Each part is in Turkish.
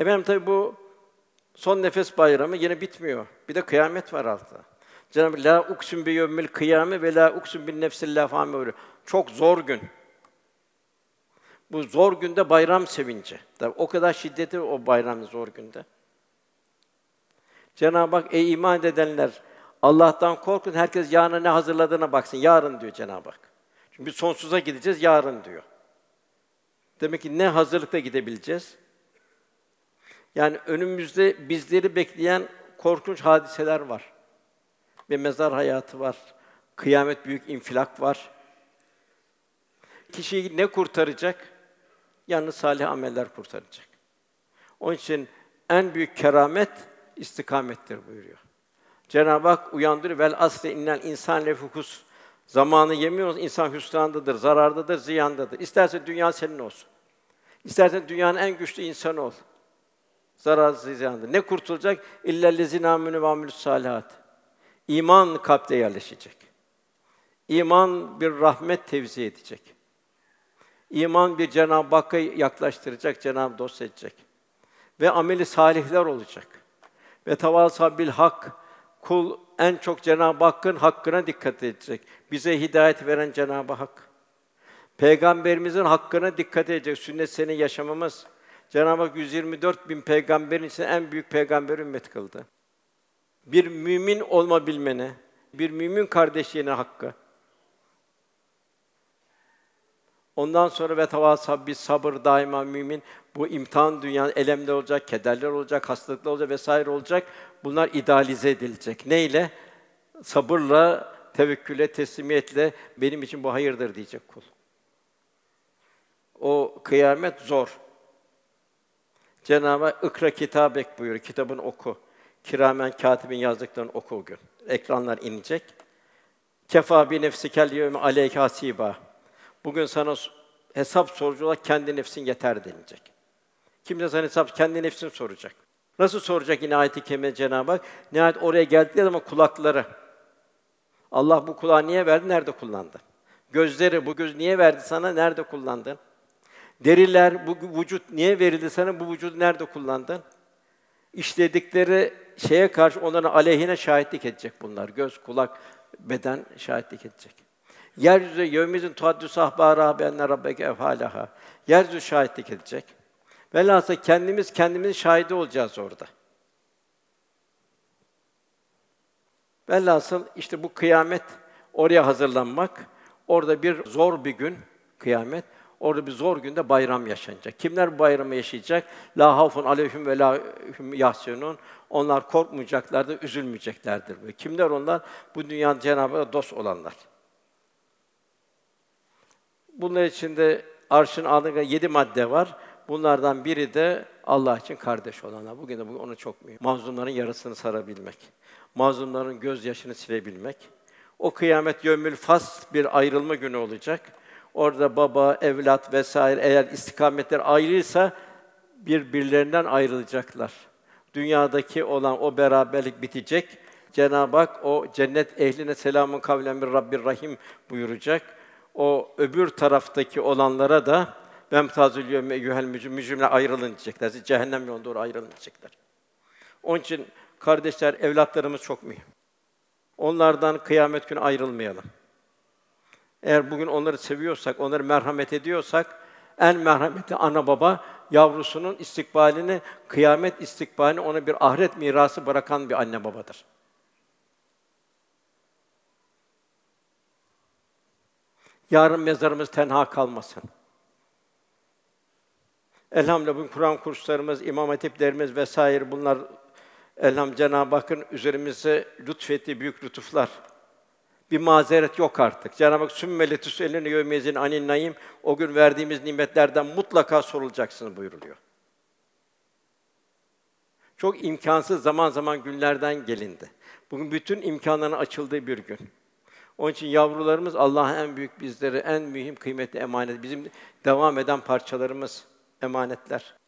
Efendim tabi bu son nefes bayramı yine bitmiyor. Bir de kıyamet var altta. Cenab-ı La uksun bi yevmil kıyame ve la uksun bin nefsil lafame Çok zor gün. Bu zor günde bayram sevinci. Tabii o kadar şiddeti o bayram zor günde. Cenab-ı Hak ey iman edenler Allah'tan korkun. Herkes yarına ne hazırladığına baksın. Yarın diyor Cenab-ı Hak. Çünkü biz sonsuza gideceğiz yarın diyor. Demek ki ne hazırlıkta gidebileceğiz? Yani önümüzde bizleri bekleyen korkunç hadiseler var. Bir mezar hayatı var. Kıyamet büyük infilak var. Kişiyi ne kurtaracak? Yalnız salih ameller kurtaracak. Onun için en büyük keramet istikamettir buyuruyor. Cenab-ı Hak uyandırıyor. Vel asli innel insan lefukus. Zamanı yemiyoruz. İnsan hüsrandadır, zarardadır, ziyandadır. İsterse dünya senin olsun. İstersen dünyanın en güçlü insanı ol. Zararsız ziyandır. Ne kurtulacak? İllellezine amenu ve salihat. İman kalpte yerleşecek. İman bir rahmet tevzi edecek. İman bir Cenab-ı Hakk'a yaklaştıracak, Cenab-ı dost edecek. Ve ameli salihler olacak. Ve tavasa bil hak kul en çok Cenab-ı Hakk'ın hakkına dikkat edecek. Bize hidayet veren Cenab-ı Hak. Peygamberimizin hakkına dikkat edecek. Sünnet seni yaşamamız. Cenab-ı Hak 124 bin peygamberin içinde en büyük peygamber ümmet kıldı. Bir mümin olma bilmene, bir mümin kardeşliğine hakkı. Ondan sonra ve tavasab bir sabır daima mümin bu imtihan dünyanın elemler olacak, kederler olacak, hastalıklar olacak vesaire olacak. Bunlar idealize edilecek. Neyle? Sabırla, tevekküle, teslimiyetle benim için bu hayırdır diyecek kul. O kıyamet zor. Cenab-ı Hak ikra kitabek buyuruyor. Kitabın oku. Kiramen katibin yazdıklarını oku o gün. Ekranlar inecek. Kefa bi nefsikel yevme aleyke hasiba. Bugün sana hesap sorucu olarak kendi nefsin yeter denilecek. Kimse sana hesap kendi nefsin soracak. Nasıl soracak yine ayet-i kerime Cenab-ı Hak? Nihayet oraya geldikleri zaman kulakları. Allah bu kulağı niye verdi? Nerede kullandı? Gözleri bu göz niye verdi sana? Nerede kullandın? Deriler bu vücut niye verildi sana? Bu vücudu nerede kullandın? İşledikleri şeye karşı onların aleyhine şahitlik edecek bunlar. Göz, kulak, beden şahitlik edecek. Yeryüzü yevmizin tuaddu sahbara benne rabbeke efalaha. Yeryüzü şahitlik edecek. Velhâsıl kendimiz kendimizin şahidi olacağız orada. Velhasıl işte bu kıyamet oraya hazırlanmak, orada bir zor bir gün kıyamet. Orada bir zor günde bayram yaşanacak. Kimler bayramı yaşayacak? La havfun aleyhim ve la hum yahsunun. Onlar korkmayacaklardır, üzülmeyeceklerdir. Kimler onlar? Bu dünya Cenab-ı dost olanlar. Bunlar içinde arşın altında yedi madde var. Bunlardan biri de Allah için kardeş olanlar. Bugün de onu çok mühim. Mazlumların yarasını sarabilmek. Mazlumların gözyaşını silebilmek. O kıyamet yömül fas bir ayrılma günü olacak. Orada baba, evlat vesaire eğer istikametler ayrıysa birbirlerinden ayrılacaklar. Dünyadaki olan o beraberlik bitecek. Cenab-ı Hak o cennet ehline selamun kavlen bir Rabbir Rahim buyuracak. O öbür taraftaki olanlara da ben tazül yevme eyyuhel mücrimle ayrılın diyecekler. Cehennem yoluna doğru ayrılın diyecekler. Onun için kardeşler, evlatlarımız çok mühim. Onlardan kıyamet günü ayrılmayalım. Eğer bugün onları seviyorsak, onları merhamet ediyorsak, en merhametli ana baba yavrusunun istikbalini, kıyamet istikbalini ona bir ahiret mirası bırakan bir anne babadır. Yarın mezarımız tenha kalmasın. Elhamdülillah bugün Kur'an kurslarımız, imam hatiplerimiz vesaire bunlar elham Cenab-ı Hakk'ın üzerimize lütfettiği büyük lütuflar. Bir mazeret yok artık. Cenab-ı Hak sümmele tüselline yevmezin anin naim o gün verdiğimiz nimetlerden mutlaka sorulacaksınız buyuruluyor. Çok imkansız zaman zaman günlerden gelindi. Bugün bütün imkanların açıldığı bir gün. Onun için yavrularımız Allah'ın en büyük bizlere en mühim kıymetli emanet. Bizim devam eden parçalarımız, emanetler.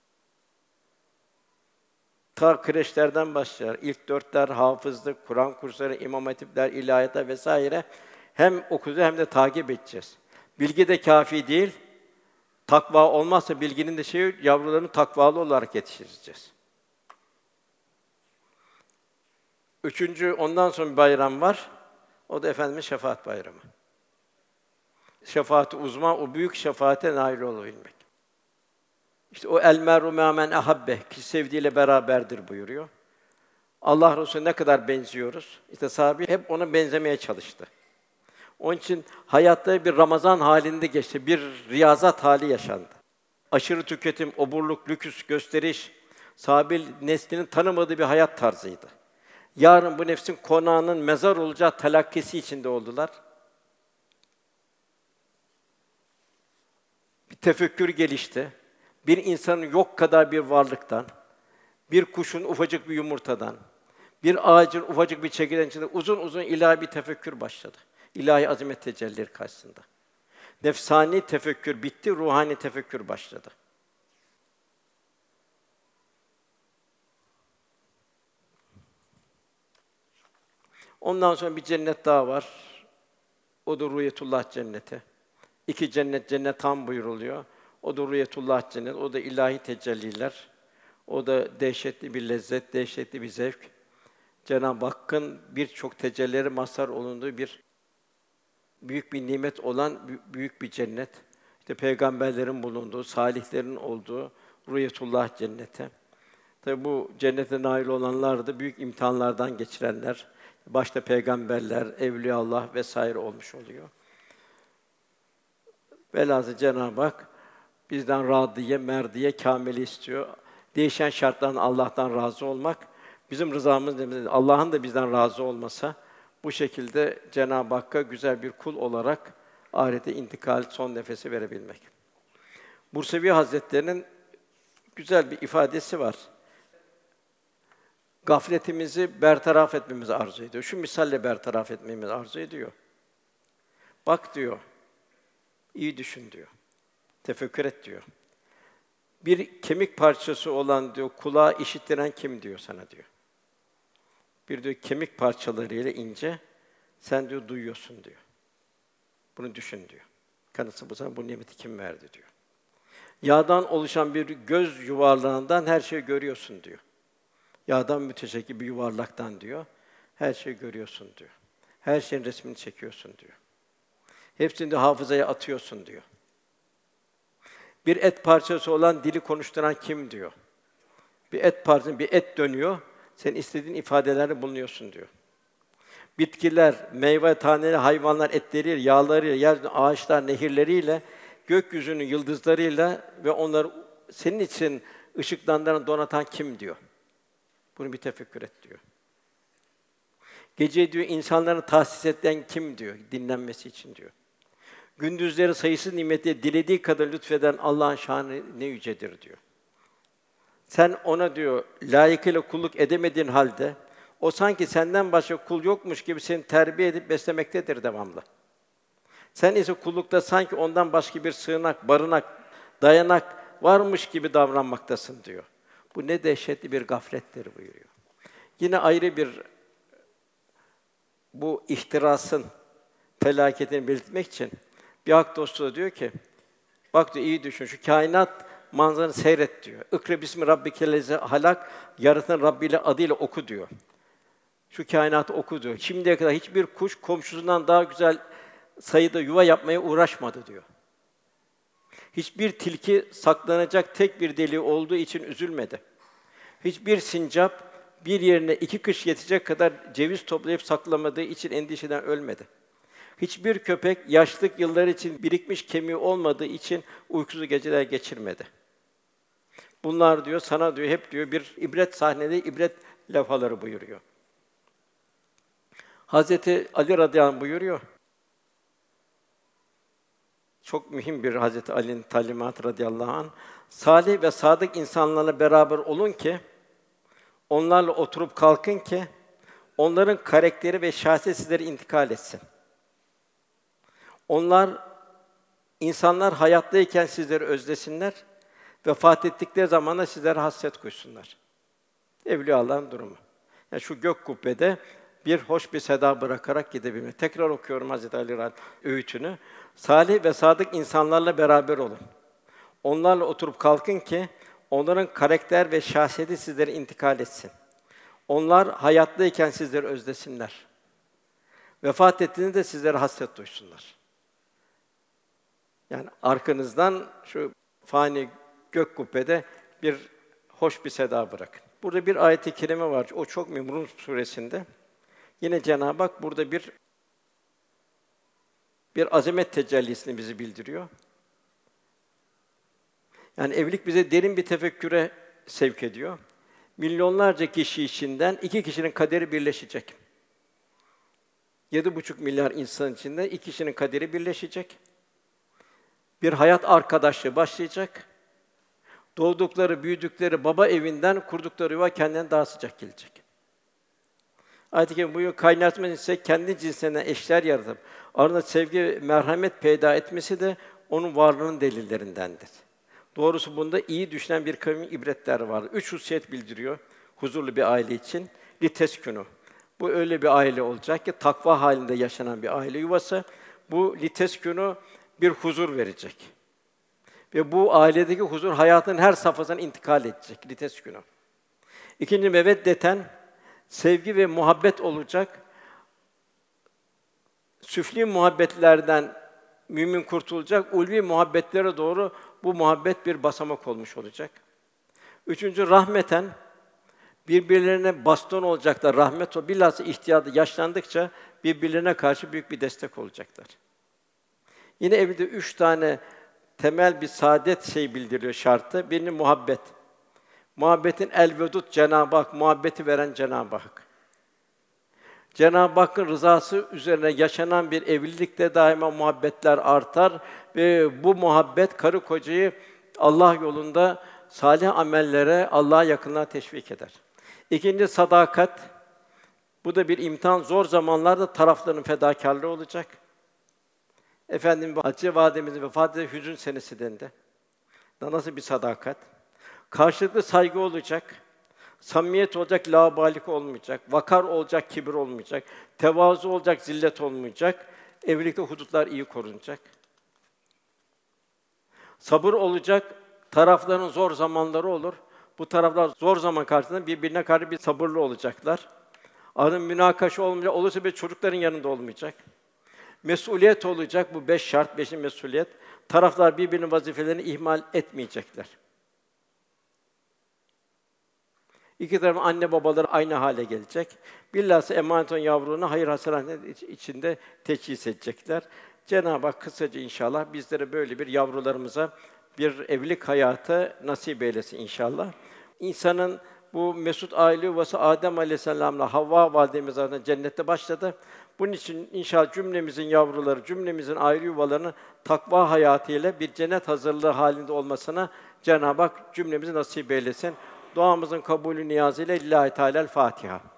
Ta kreşlerden başlar. İlk dörtler, hafızlık, Kur'an kursları, imam hatipler, ilahiyatlar vesaire hem okudu hem de takip edeceğiz. Bilgi de kafi değil. Takva olmazsa bilginin de şeyi yavrularını takvalı olarak yetiştireceğiz. Üçüncü, ondan sonra bir bayram var. O da Efendimiz Şefaat Bayramı. Şefaat uzma, o büyük şefaate nail olabilmek. İşte o el meru men ahabbe ki sevdiğiyle beraberdir buyuruyor. Allah Resulü ne kadar benziyoruz? İşte sahabe hep ona benzemeye çalıştı. Onun için hayatta bir Ramazan halinde geçti, bir riyazat hali yaşandı. Aşırı tüketim, oburluk, lüküs, gösteriş, sahabil neslinin tanımadığı bir hayat tarzıydı. Yarın bu nefsin konağının mezar olacağı telakkisi içinde oldular. Bir tefekkür gelişti. Bir insanın yok kadar bir varlıktan, bir kuşun ufacık bir yumurtadan, bir ağacın ufacık bir çekirdeğin içinde uzun uzun ilahi bir tefekkür başladı. İlahi azamet tecellileri karşısında. Nefsani tefekkür bitti, ruhani tefekkür başladı. Ondan sonra bir cennet daha var. O da Ruhiyetullah cenneti. İki cennet cennet tam buyuruluyor. O da Ruhiyetullah cennet. O da ilahi tecelliler. O da dehşetli bir lezzet, dehşetli bir zevk. Cenab-ı Hakk'ın birçok tecellileri mazhar olunduğu bir büyük bir nimet olan büyük bir cennet. İşte peygamberlerin bulunduğu, salihlerin olduğu Ruhiyetullah cenneti. Tabi bu cennete nail olanlar da büyük imtihanlardan geçirenler, başta peygamberler, evliyaullah vesaire olmuş oluyor. Velhâsıl Cenab-ı Hak bizden radiye, merdiye, kamili istiyor. Değişen şartların Allah'tan razı olmak, bizim rızamız Allah'ın da bizden razı olmasa bu şekilde Cenab-ı Hakk'a güzel bir kul olarak ahirete intikal son nefesi verebilmek. Bursevi Hazretleri'nin güzel bir ifadesi var gafletimizi bertaraf etmemizi arzu ediyor. Şu misalle bertaraf etmemizi arzu ediyor. Bak diyor, iyi düşün diyor. Tefekkür et diyor. Bir kemik parçası olan diyor, kulağı işittiren kim diyor sana diyor. Bir diyor kemik parçalarıyla ince, sen diyor duyuyorsun diyor. Bunu düşün diyor. Kanısı bu sana bu nimeti kim verdi diyor. Yağdan oluşan bir göz yuvarlağından her şeyi görüyorsun diyor. Yağdan müteşekkil bir yuvarlaktan diyor. Her şeyi görüyorsun diyor. Her şeyin resmini çekiyorsun diyor. Hepsini de hafızaya atıyorsun diyor. Bir et parçası olan dili konuşturan kim diyor. Bir et parçası, bir et dönüyor. Sen istediğin ifadelerle bulunuyorsun diyor. Bitkiler, meyve taneleri, hayvanlar etleriyle, yağlarıyla, yer, ağaçlar nehirleriyle, gökyüzünün yıldızlarıyla ve onları senin için ışıklandıran, donatan kim diyor. Bunu bir tefekkür et diyor. Gece diyor insanların tahsis eden kim diyor dinlenmesi için diyor. Gündüzleri sayısız nimeti dilediği kadar lütfeden Allah'ın şanı ne yücedir diyor. Sen ona diyor layıkıyla kulluk edemediğin halde o sanki senden başka kul yokmuş gibi seni terbiye edip beslemektedir devamlı. Sen ise kullukta sanki ondan başka bir sığınak, barınak, dayanak varmış gibi davranmaktasın diyor. Bu ne dehşetli bir gaflettir buyuruyor. Yine ayrı bir bu ihtirasın felaketini belirtmek için bir hak dostu da diyor ki, bak diyor iyi düşün, şu kainat manzaranı seyret diyor. İkra bismi rabbikellezi halak, yaratan Rabbi ile adıyla oku diyor. Şu kainatı oku diyor. Şimdiye kadar hiçbir kuş komşusundan daha güzel sayıda yuva yapmaya uğraşmadı diyor. Hiçbir tilki saklanacak tek bir deliği olduğu için üzülmedi. Hiçbir sincap bir yerine iki kış yetecek kadar ceviz toplayıp saklamadığı için endişeden ölmedi. Hiçbir köpek yaşlık yıllar için birikmiş kemiği olmadığı için uykusuz geceler geçirmedi. Bunlar diyor sana diyor hep diyor bir ibret sahnede ibret lafhaları buyuruyor. Hazreti Ali radıyallahu anh buyuruyor. Çok mühim bir Hazreti Ali'nin talimatı radıyallahu anh. Salih ve sadık insanlarla beraber olun ki onlarla oturup kalkın ki onların karakteri ve şahsiyeti intikal etsin. Onlar insanlar hayattayken sizleri özlesinler. Vefat ettikleri zaman da sizlere hasret koysunlar. Evliya Allah'ın durumu. Yani şu gök kubbede bir hoş bir seda bırakarak gidebilmek. Tekrar okuyorum Hazreti Ali Rad öğütünü. Salih ve sadık insanlarla beraber olun. Onlarla oturup kalkın ki onların karakter ve şahsiyeti sizlere intikal etsin. Onlar hayattayken sizleri özlesinler. Vefat ettiğinde de sizlere hasret duysunlar. Yani arkanızdan şu fani gök kubbede bir hoş bir seda bırakın. Burada bir ayet-i kerime var. O çok Mümrun suresinde. Yine Cenab-ı Hak burada bir bir azamet tecellisini bizi bildiriyor. Yani evlilik bize derin bir tefekküre sevk ediyor. Milyonlarca kişi içinden iki kişinin kaderi birleşecek. Yedi buçuk milyar insan içinde iki kişinin kaderi birleşecek. Bir hayat arkadaşlığı başlayacak. Doğdukları, büyüdükleri baba evinden kurdukları yuva kendinden daha sıcak gelecek. Ayet-i Kerime buyuruyor, kaynatma ise kendi cinsinden eşler yaratıp arasında sevgi merhamet peyda etmesi de onun varlığının delillerindendir. Doğrusu bunda iyi düşünen bir kavmin ibretler var. Üç hususiyet bildiriyor huzurlu bir aile için. Liteskünü. Bu öyle bir aile olacak ki takva halinde yaşanan bir aile yuvası. Bu liteskünü bir huzur verecek. Ve bu ailedeki huzur hayatın her safhasına intikal edecek. Liteskünü. İkinci meveddeten sevgi ve muhabbet olacak. Süfli muhabbetlerden mümin kurtulacak. Ulvi muhabbetlere doğru bu muhabbet bir basamak olmuş olacak. Üçüncü rahmeten birbirlerine baston olacaklar. Rahmet o bilhassa ihtiyarda yaşlandıkça birbirlerine karşı büyük bir destek olacaklar. Yine evde üç tane temel bir saadet şey bildiriyor şartı. Birini muhabbet. Muhabbetin el vedud Cenab-ı Hak, muhabbeti veren Cenab-ı Hak. Cenab-ı Hakk'ın rızası üzerine yaşanan bir evlilikte daima muhabbetler artar ve bu muhabbet karı kocayı Allah yolunda salih amellere, Allah'a yakınlığa teşvik eder. İkinci sadakat. Bu da bir imtihan. Zor zamanlarda tarafların fedakarlığı olacak. Efendim Hacı Vademizin vefat ettiği hüzün senesi dendi. Nasıl bir sadakat? Karşılıklı saygı olacak. Samimiyet olacak, labalik olmayacak. Vakar olacak, kibir olmayacak. Tevazu olacak, zillet olmayacak. Evlilikte hudutlar iyi korunacak. Sabır olacak, tarafların zor zamanları olur. Bu taraflar zor zaman karşısında birbirine karşı bir sabırlı olacaklar. Arın münakaşa olmayacak, olursa bir çocukların yanında olmayacak. Mesuliyet olacak, bu beş şart, beşin mesuliyet. Taraflar birbirinin vazifelerini ihmal etmeyecekler. İki tarafın anne babaları aynı hale gelecek. Bilhassa emanet olan yavrunu hayır hasenet içinde teçhis edecekler. Cenab-ı Hak kısaca inşallah bizlere böyle bir yavrularımıza bir evlilik hayatı nasip eylesin inşallah. İnsanın bu mesut aile yuvası Adem Aleyhisselam'la Havva validemiz arasında cennette başladı. Bunun için inşallah cümlemizin yavruları, cümlemizin aile yuvalarını takva hayatıyla bir cennet hazırlığı halinde olmasına Cenab-ı Hak cümlemizi nasip eylesin. Duamızın kabulü niyazıyla Lillahi Teala Fatiha.